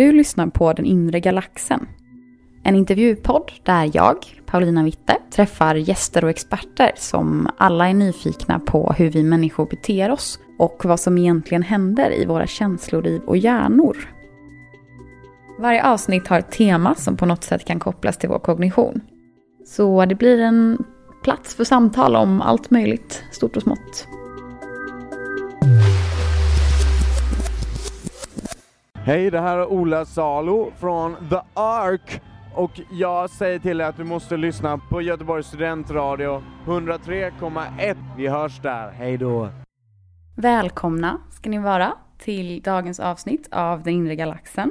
Du lyssnar på Den inre galaxen. En intervjupodd där jag, Paulina Witte, träffar gäster och experter som alla är nyfikna på hur vi människor beter oss och vad som egentligen händer i våra känsloliv och hjärnor. Varje avsnitt har ett tema som på något sätt kan kopplas till vår kognition. Så det blir en plats för samtal om allt möjligt, stort och smått. Hej, det här är Ola Salo från The Ark och jag säger till dig att du måste lyssna på Göteborgs studentradio 103,1. Vi hörs där, hej då! Välkomna ska ni vara till dagens avsnitt av Den inre galaxen.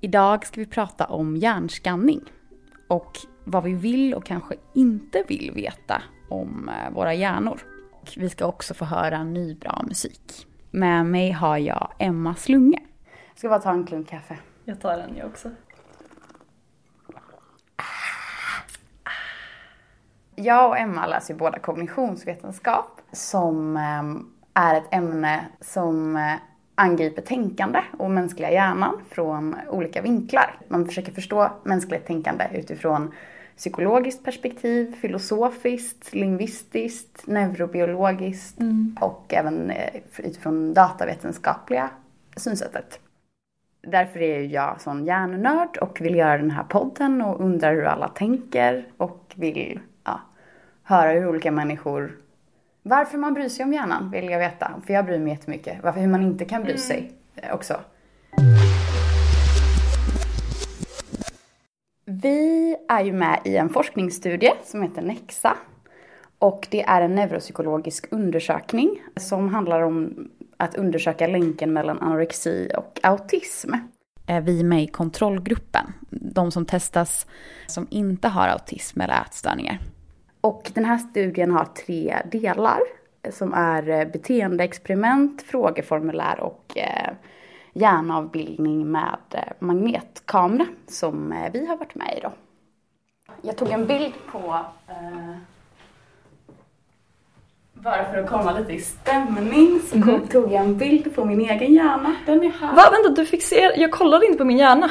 Idag ska vi prata om hjärnskanning och vad vi vill och kanske inte vill veta om eh, våra hjärnor. Och vi ska också få höra ny bra musik. Med mig har jag Emma Slunge. Jag ska bara ta en klunk kaffe. Jag tar den jag också. Jag och Emma läser ju båda kognitionsvetenskap som eh, är ett ämne som eh, angriper tänkande och mänskliga hjärnan från olika vinklar. Man försöker förstå mänskligt tänkande utifrån psykologiskt perspektiv, filosofiskt, lingvistiskt, neurobiologiskt Mm. och även eh, utifrån datavetenskapliga synsättet. Därför är jag sån hjärnnörd och vill göra den här podden och undrar hur alla tänker och vill ja, höra hur olika människor... Varför man bryr sig om hjärnan vill jag veta, för jag bryr mig jättemycket. Varför, hur man inte kan bry sig eh, också. Vi är ju med i en forskningsstudie som heter Nexa. Och det är en neuropsykologisk undersökning som handlar om att undersöka länken mellan anorexi och autism. Eh, är vi med i kontrollgruppen, de som testas som inte har autism eller ätstörningar. Och den här studien har tre delar eh, som är eh, beteendeexperiment, frågeformulär och hjärnavbildning med magnetkamera som vi har varit med i då. Jag tog en bild på eh, bara för att komma lite i stämning så Mhm. tog jag en bild på min egen hjärna. Den är här. Va? Vänta, du fixerar... Jag kollade inte på min hjärna.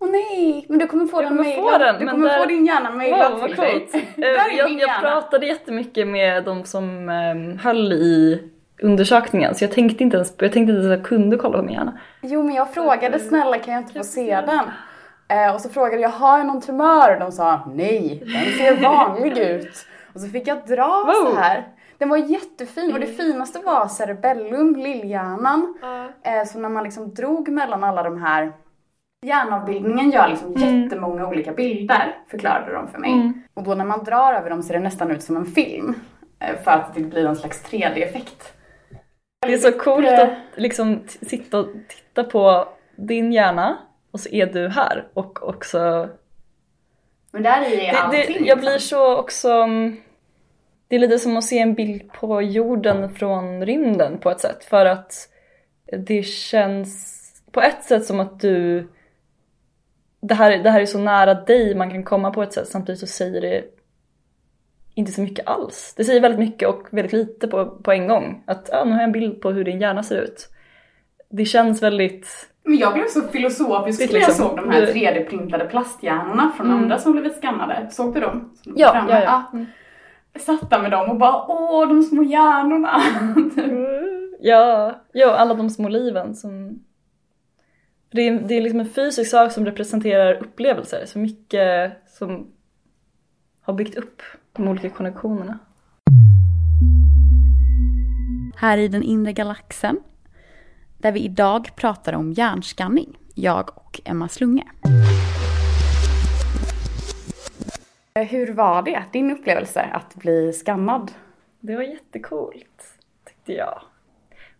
Åh nej, men du kommer få Jag den mejlad. Du kommer där- få din hjärna mejlad Wow, till dig. Eh, jag, jag pratade jättemycket med de som um, höll i undersökningen så jag tänkte inte ens, jag tänkte inte ens att jag kunde kolla på min hjärna. Jo, men jag frågade snälla kan jag inte få se den? Eh, och så frågade jag, har jag någon tumör? Och de sa, nej, den ser vanlig ut. Och så fick jag dra Wow. så här. Den var jättefin och det finaste var cerebellum, lillhjärnan. Eh, så när man liksom drog mellan alla de här Hjärnavbildningen gör liksom jättemånga olika bilder, förklarade de för mig. Och då när man drar över dem ser det nästan ut som en film. eh, För att det blir en slags 3D-effekt. Det är så coolt Eh, att liksom sitta och titta på din hjärna och så är du här och också... Men där är Det, allting. det, jag blir liksom. så också... Det är lite som att se en bild på jorden från rymden på ett sätt för att det känns på ett sätt som att du... Det här, det här är så nära dig man kan komma på ett sätt samtidigt så säger det inte så mycket alls. Det säger väldigt mycket och väldigt lite på, på en gång. Att ja, nu har jag en bild på hur din hjärna ser ut. Det känns väldigt... Men jag blev så filosofisk när jag liksom- såg de här du- 3D-printade plasthjärnorna från Mm. andra som blivit skannade. Såg du dem? Som Ja, ja, ja. Mm. Satt där med dem och bara åh, de små hjärnorna. Ja, ja, alla de små liven som... Det är, det är liksom en fysisk sak som representerar upplevelser, så mycket som har byggt upp de olika konnektionerna. Här i den inre galaxen, där vi idag pratar om hjärnskanning, jag och Emma Slunge. Hur var det, din upplevelse att bli skannad? Det var jättecoolt, tyckte jag.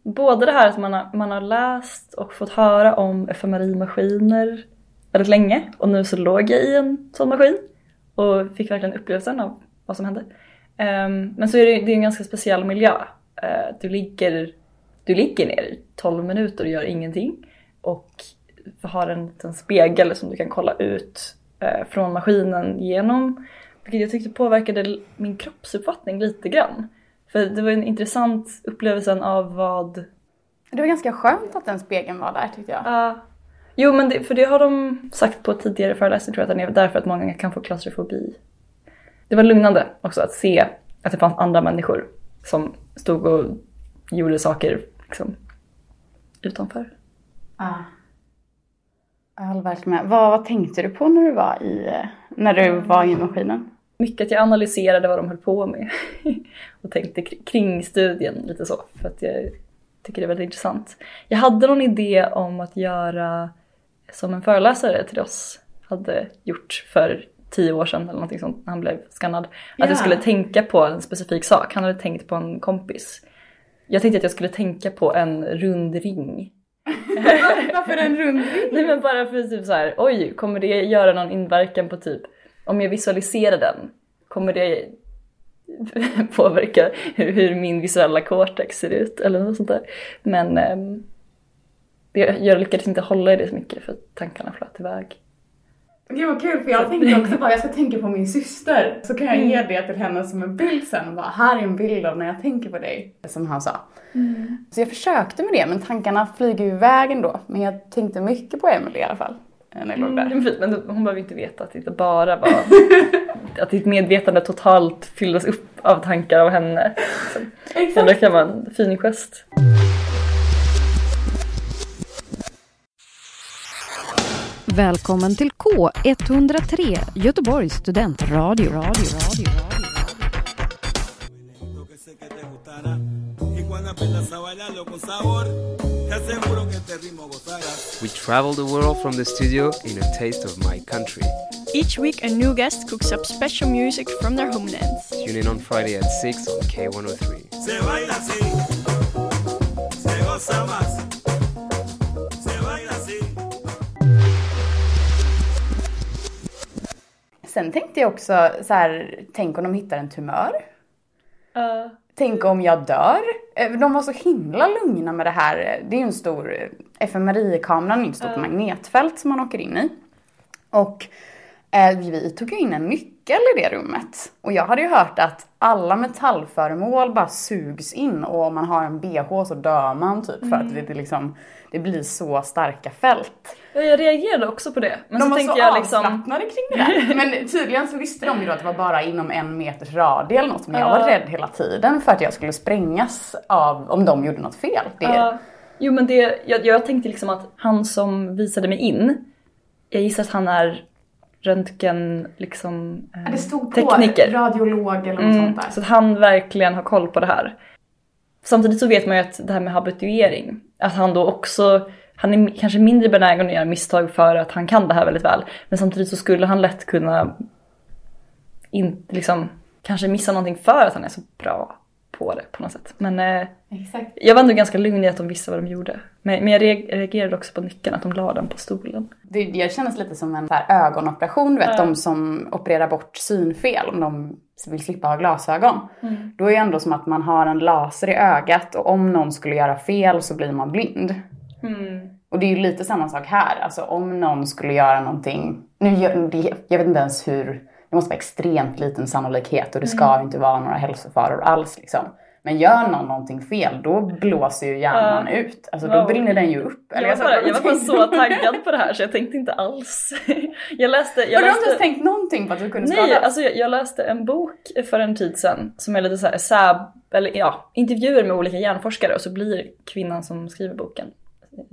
Både det här att man har, man har läst och fått höra om fMRI-maskiner väldigt länge och nu så låg jag i en sån maskin och fick verkligen upplevelsen av vad som hände. Um, men så är det, det är en ganska speciell miljö. Uh, du, ligger, du ligger ner i 12 minuter och gör ingenting och har en liten spegel som du kan kolla ut från maskinen genom. Vilket jag tyckte påverkade min kroppsuppfattning lite grann. För det var en intressant upplevelse av vad... Det var ganska skönt att den spegeln var där tyckte jag. Ja. Uh, jo men det, för det har de sagt på tidigare föreläsningar tror jag att den är därför att många kan få klaustrofobi. Det var lugnande också att se att det fanns andra människor som stod och gjorde saker liksom, utanför. Ja. Jag håller verkligen med. Vad, vad tänkte du på när du var i, när du var i maskinen? Mycket att jag analyserade vad de höll på med och tänkte kring studien lite så för att jag tycker det är väldigt intressant. Jag hade någon idé om att göra som en föreläsare till oss hade gjort för tio år sedan eller någonting sånt när han blev skannad. Att jag skulle tänka på en specifik sak. Han hade tänkt på en kompis. Jag tänkte att jag skulle tänka på en rund ring. Varför en rund ring? Nej men bara för typ så här, oj, kommer det göra någon inverkan på typ, om jag visualiserar den, kommer det påverka hur, hur min visuella cortex ser ut eller något sånt där. Men um, jag lyckades inte hålla i det så mycket för tankarna flöt iväg. Gud vad kul för jag tänkte också bara jag ska tänka på min syster så kan jag ge det till henne som en bild sen. Bara, här är en bild av när jag tänker på dig. Som han sa. Mm. Så jag försökte med det men tankarna flyger ju iväg ändå. Men jag tänkte mycket på Emily i alla fall. När jag låg där. Mm, men hon behöver inte veta att det inte bara var att ditt medvetande totalt fylldes upp av tankar av henne. Så det kan vara en fin gest. Välkommen till K103, Göteborgs studentradio. Radio, radio, radio. We travel the world from the studio in a taste of my country. Each week, a new guest cooks up special music from their homelands. Tune in on Friday at 6 on K103. Sen tänkte jag också så här, tänk om de hittar en tumör. Uh. Tänk om jag dör. Eh, de var så himla lugna med det här. Det är ju en stor, fMRI-kameran är ett stort uh. magnetfält som man åker in i. Och eh, vi tog ju in en nyckel i det rummet. Och jag hade ju hört att alla metallföremål bara sugs in och om man har en bh så dör man typ för mm. att det, det liksom det blir så starka fält. Ja, jag reagerade också på det. Men de så var så jag liksom... avslappnade kring det där. Men tydligen så visste de ju då att det var bara inom en meters radie eller något. Men jag var rädd hela tiden för att jag skulle sprängas av om de gjorde något fel. Det... Uh, jo men det, jag, jag tänkte liksom att han som visade mig in, jag gissar att han är röntgen liksom eh, Det stod på tekniker. radiolog eller något mm, sånt där. Så att han verkligen har koll på det här. Samtidigt så vet man ju att det här med habituering, att han då också, han är kanske mindre benägen att göra misstag för att han kan det här väldigt väl. Men samtidigt så skulle han lätt kunna in, liksom, kanske missa någonting för att han är så bra på det på något sätt. Men eh, jag var ändå ganska lugn i att de visste vad de gjorde. Men, men jag reagerade också på nyckeln, att de la den på stolen. Det, det kändes lite som en här, ögonoperation, du vet, ja. de som opererar bort synfel om de vill slippa ha glasögon. Mm. Då är det ändå som att man har en laser i ögat och om någon skulle göra fel så blir man blind. Mm. Och det är ju lite samma sak här, alltså om någon skulle göra någonting, nu, jag vet inte ens hur det måste vara extremt liten sannolikhet och det ska mm. inte vara några hälsofaror alls. Liksom. Men gör någon någonting fel, då blåser ju hjärnan uh, ut. Alltså då wow. brinner den ju upp. Eller jag, var bara, jag var bara så taggad på det här så jag tänkte inte alls. jag läste... Jag Men du har inte tänkt någonting på att du kunde Nej, skadas? alltså jag, jag, läste en bok för en tid sedan som är lite såhär SÄB, eller ja, intervjuer med olika hjärnforskare och så blir kvinnan som skriver boken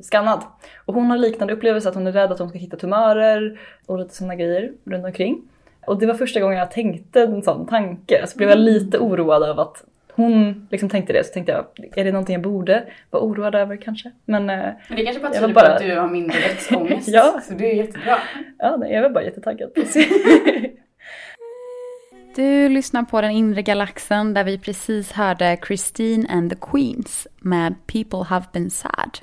skannad. Och hon har liknande upplevelse att hon är rädd att hon ska hitta tumörer och lite sådana grejer runt omkring. Och det var första gången jag tänkte en sån tanke. Så blev jag lite oroad av att hon liksom tänkte det. Så tänkte jag, är det någonting jag borde vara oroad över kanske? Men, eh, Men det kanske bara tyder bara... på att du har mindre rättsångest. ja. Så det är jättebra. Ja, nej, jag var bara jättetaggad. Du lyssnar på Den inre galaxen där vi precis hörde Christine and the Queens med People have been sad.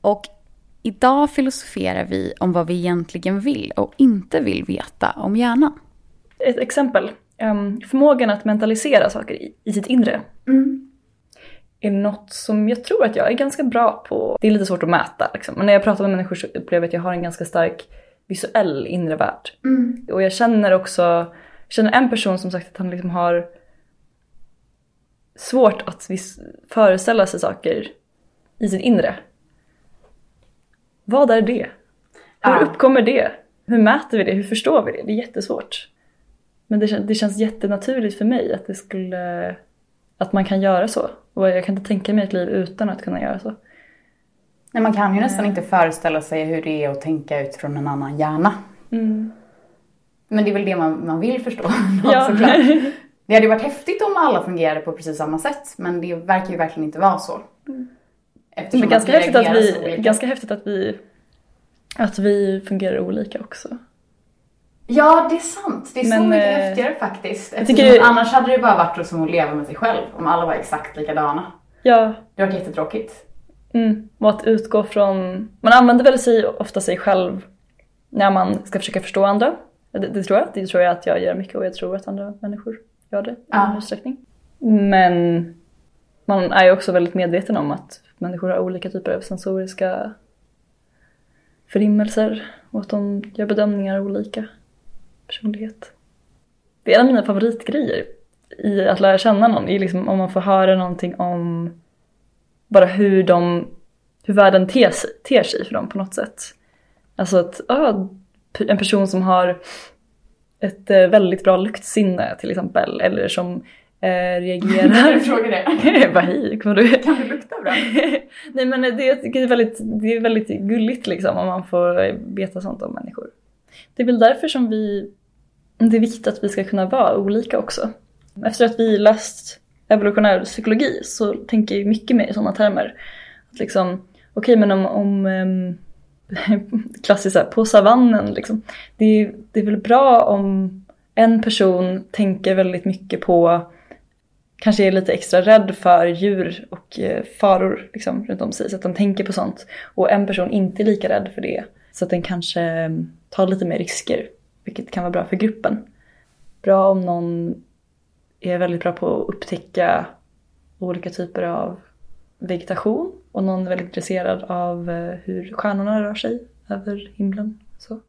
Och Idag filosoferar vi om vad vi egentligen vill och inte vill veta om hjärnan. Ett exempel. Um, förmågan att mentalisera saker i, sitt inre är något som jag tror att jag är ganska bra på. Det är lite svårt att mäta liksom. men när jag pratar med människor så upplever jag att jag har en ganska stark visuell inre värld. Och jag känner också, jag känner en person som sagt att han liksom har svårt att föreställa sig saker i sitt inre. Vad är det? Hur Ja. uppkommer det? Hur mäter vi det? Hur förstår vi det? Det är jättesvårt. Men det, det känns jättenaturligt för mig att det skulle... Att man kan göra så. Och jag kan inte tänka mig ett liv utan att kunna göra så. Nej, man kan ju nästan inte föreställa sig hur det är att tänka utifrån en annan hjärna. Men det är väl det man, man vill förstå. Ja. såklart. Det hade ju varit häftigt om alla fungerade på precis samma sätt. Men det verkar ju verkligen inte vara så. Eftersom Men ganska häftigt, att så vi, ganska häftigt att vi att vi fungerar olika också. Ja, det är sant. Det är så Men, mycket eh, häftigare faktiskt. jag tycker- Annars hade det bara varit som att leva med sig själv. Om alla var exakt likadana. Ja, Det varit jättetråkigt. mm. och att utgå från... Man använder väl sig, ofta sig själv när man ska försöka förstå andra. Det, det tror jag. Det tror jag att jag gör mycket och jag tror att andra människor gör det i Ja. någon utsträckning. Men man är ju också väldigt medveten om att människor har olika typer av sensoriska förimmelser och att de gör bedömningar olika personlighet. Det är en av mina favoritgrejer i att lära känna någon, är liksom om man får höra någonting om bara hur de, hur världen ter sig, ter sig för dem på något sätt. Alltså att, ah, en person som har ett eh, väldigt bra luktsinne till exempel, eller som eh, reagerar... fråga det? Bara hej, kommer du... Kan du lukta bra? Nej men det, jag det är väldigt, det är väldigt gulligt liksom om man får veta sånt om människor. Det är väl därför som vi, det är viktigt att vi ska kunna vara olika också. Efter att vi läst evolutionär psykologi så tänker jag mycket mer i sådana termer. Att liksom, okej men om, om um, klassiskt här, på savannen liksom. Det är, det är väl bra om en person tänker väldigt mycket på kanske är lite extra rädd för djur och eh, faror liksom, runt om sig. Så att den tänker på sånt. Och en person inte är lika rädd för det. Så att den kanske mm, tar lite mer risker. Vilket kan vara bra för gruppen. Bra om någon är väldigt bra på att upptäcka olika typer av vegetation. Och någon är väldigt intresserad av eh, hur stjärnorna rör sig över himlen. Så.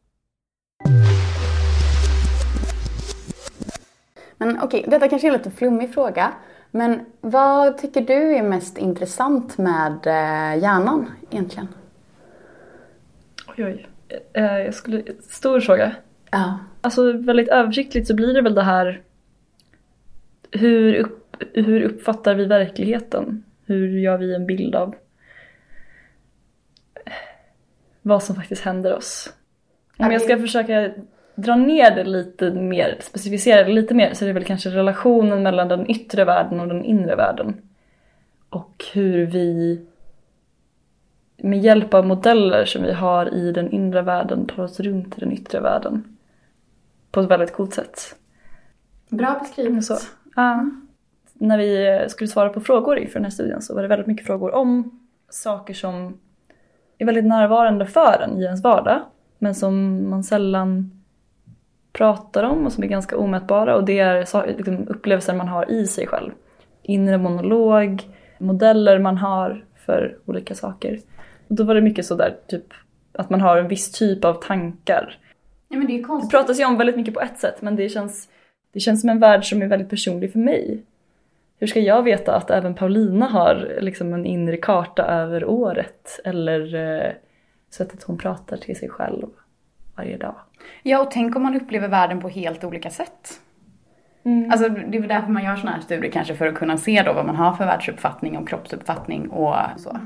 Men okej, detta kanske är en lite flummig fråga. Men vad tycker du är mest intressant med eh, hjärnan egentligen? Oj, oj. Eh, jag skulle... Stor fråga. Ja. Alltså väldigt översiktligt så blir det väl det här hur, upp, hur uppfattar vi verkligheten? Hur gör vi en bild av vad som faktiskt händer oss? Om jag ska försöka dra ner det lite mer, specificera det lite mer så är det väl kanske relationen mellan den yttre världen och den inre världen. Och hur vi med hjälp av modeller som vi har i den inre världen tar oss runt i den yttre världen. På ett väldigt coolt sätt. Bra beskrivet. Så, ja. När vi skulle svara på frågor inför den här studien så var det väldigt mycket frågor om saker som är väldigt närvarande för en i ens vardag. Men som man sällan pratar om och som är ganska omätbara. Och det är liksom, upplevelser man har i sig själv. Inre monolog, modeller man har för olika saker. Och då var det mycket sådär typ att man har en viss typ av tankar Ja, men det är ju det konstigt. pratas ju om väldigt mycket på ett sätt men det känns, det känns som en värld som är väldigt personlig för mig. Hur ska jag veta att även Paulina har liksom en inre karta över året eller eh, sättet hon pratar till sig själv varje dag? Ja, och tänk om man upplever världen på helt olika sätt. Alltså det är väl därför man gör sådana här studier kanske för att kunna se då vad man har för världsuppfattning och kroppsuppfattning och så.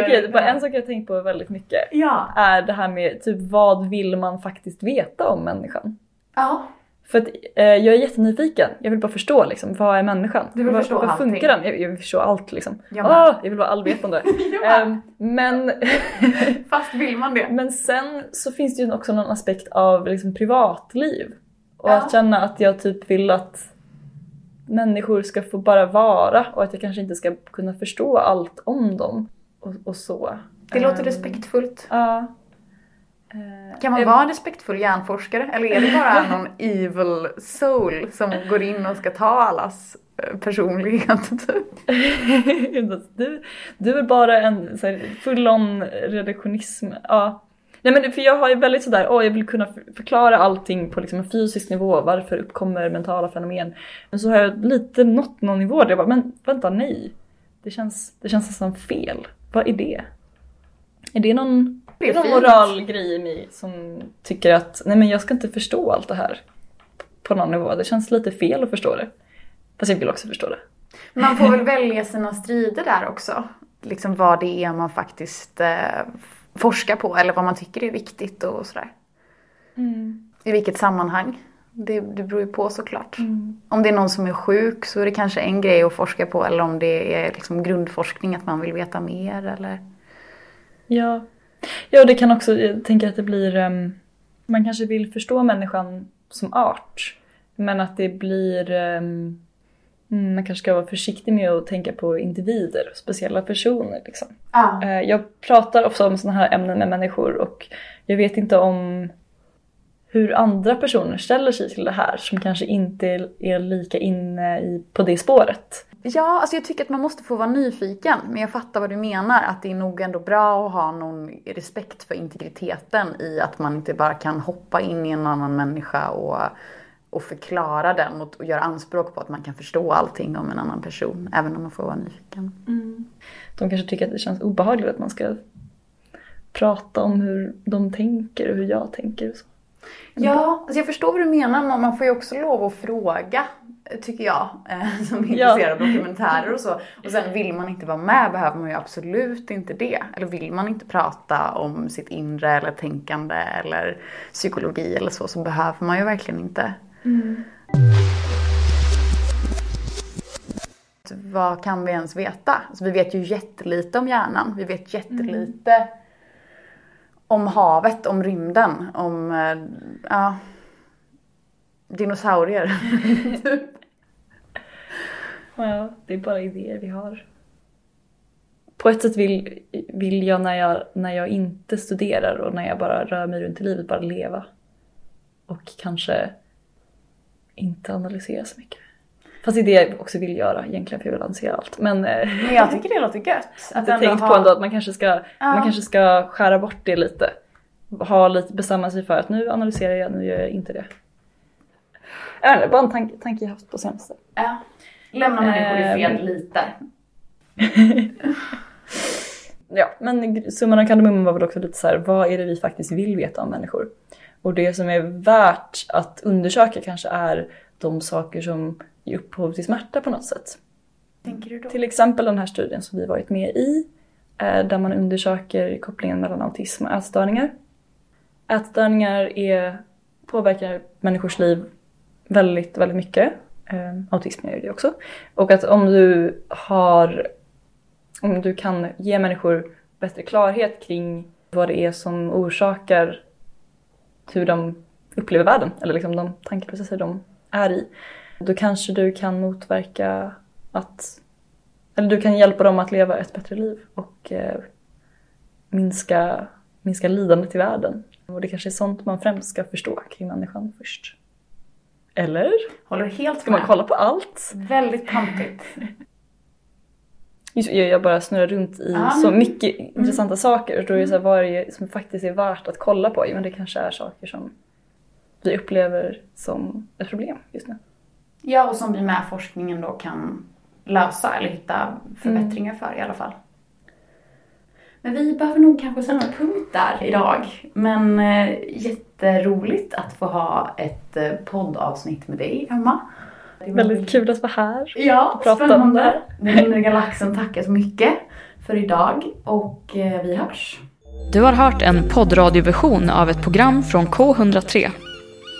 Okej, bara en sak jag har tänkt på väldigt mycket Ja. är det här med typ vad vill man faktiskt veta om människan? Ja. För att eh, jag är jättenyfiken. Jag vill bara förstå liksom, vad är människan? Du vill vad, förstå Vad allting. funkar den? Jag, jag vill förstå allt liksom. Jag. Ah, jag vill vara allvetande. Ehm, men, Fast vill man det? men sen så finns det ju också någon aspekt av liksom, privatliv. Och Ja. att känna att jag typ vill att människor ska få bara vara och att jag kanske inte ska kunna förstå allt om dem. Och, och så. Det låter Ehm, respektfullt. Ja. Eh, Kan man eh, vara en respektfull hjärnforskare? Eller är det bara någon evil soul som går in och ska ta allas eh, personlighet? Typ? du, du är bara en full-on reduktionism. Ja. Nej men för jag har ju väldigt sådär, åh jag vill kunna för- förklara allting på liksom en fysisk nivå, varför uppkommer mentala fenomen. Men så har jag lite nått någon nivå där jag bara, men vänta nej. Det känns, det känns nästan fel. Vad är det? Är det någon, Det är någon fint. moralgrej i mig som tycker att nej men jag ska inte förstå allt det här på någon nivå. Det känns lite fel att förstå det. Fast jag vill också förstå det. Man får väl välja sina strider där också. Liksom vad det är man faktiskt eh, forskar på eller vad man tycker är viktigt och sådär. I vilket sammanhang. Det, det beror ju på såklart. Om det är någon som är sjuk så är det kanske en grej att forska på eller om det är liksom grundforskning att man vill veta mer eller... Ja. ja, det kan också, jag tänker att det blir, ehm, man kanske vill förstå människan som art. Men att det blir, mm, man kanske ska vara försiktig med att tänka på individer, speciella personer liksom. Ja. Eh, Jag pratar ofta om sådana här ämnen med människor och jag vet inte om hur andra personer ställer sig till det här som kanske inte är- lika inne i, på det spåret. Ja, alltså jag tycker att man måste få vara nyfiken. Men jag fattar vad du menar. Att det är nog ändå bra att ha någon respekt för integriteten i att man inte bara kan hoppa in i en annan människa och, och förklara den och, och göra anspråk på att man kan förstå allting om en annan person. Även om man får vara nyfiken. De kanske tycker att det känns obehagligt att man ska prata om hur de tänker och hur jag tänker och så. Ja, alltså jag förstår vad du menar. Men man får ju också lov att fråga. Tycker jag. eh, Som är Ja. intresserad av dokumentärer och så. Och sen vill man inte vara med behöver man ju absolut inte det. Eller vill man inte prata om sitt inre eller tänkande eller psykologi eller så. Så behöver man ju verkligen inte. Vad kan vi ens veta? Alltså vi vet ju jättelite om hjärnan. Vi vet jättelite om havet, om rymden, om eh, ja, dinosaurier. Ja, det är bara idéer vi har. På ett sätt vill, vill jag när, jag när jag inte studerar och när jag bara rör mig runt i livet bara leva. Och kanske inte analysera så mycket. Fast det är det jag också vill göra egentligen för jag vill analysera allt. Men eh, Men jag tycker det låter gött. att jag tänkt på ändå att man kanske, ska, man kanske ska skära bort det lite. Ha lite, bestämma sig för att nu analyserar jag, nu gör jag inte det. Jag vet inte, bara en tanke, tanke jag haft på senaste. Ja. Lämna människor i fred Ehm. lite. Ja, men summan av kardemumman var väl också lite så här, vad är det vi faktiskt vill veta om människor? Och det som är värt att undersöka kanske är de saker som ger upphov till smärta på något sätt. Tänker du då? Till exempel den här studien som vi varit med i, eh, där man undersöker kopplingen mellan autism och ätstörningar. Ätstörningar är, påverkar människors liv väldigt, väldigt mycket. Eh, autism gör det också. Och att om du har, om du kan ge människor bättre klarhet kring vad det är som orsakar hur de upplever världen, eller liksom de tankeprocesser de är i, då kanske du kan motverka att eller du kan hjälpa dem att leva ett bättre liv och eh, minska, minska lidandet i världen. Och det kanske är sånt man främst ska förstå kring människan först. Eller? Håller helt Ska man med. kolla på allt? Väldigt pampigt. Just, jag jag bara snurrar runt i Ja, så mycket intressanta saker. Och då är det så här, vad är det som faktiskt är värt att kolla på? Jo, men det kanske är saker som vi upplever som ett problem just nu. Ja, och som vi med forskningen då kan lösa eller hitta förbättringar för i alla fall. Men vi behöver nog kanske sätta punkt där idag. Men eh, jätteroligt att få ha ett eh, poddavsnitt med dig, Emma. Väldigt kul att vara här. Ja, prata om spännande. Den inre galaxen tackar så mycket för idag och eh, vi hörs. Du har hört en poddradioversion av ett program från K103.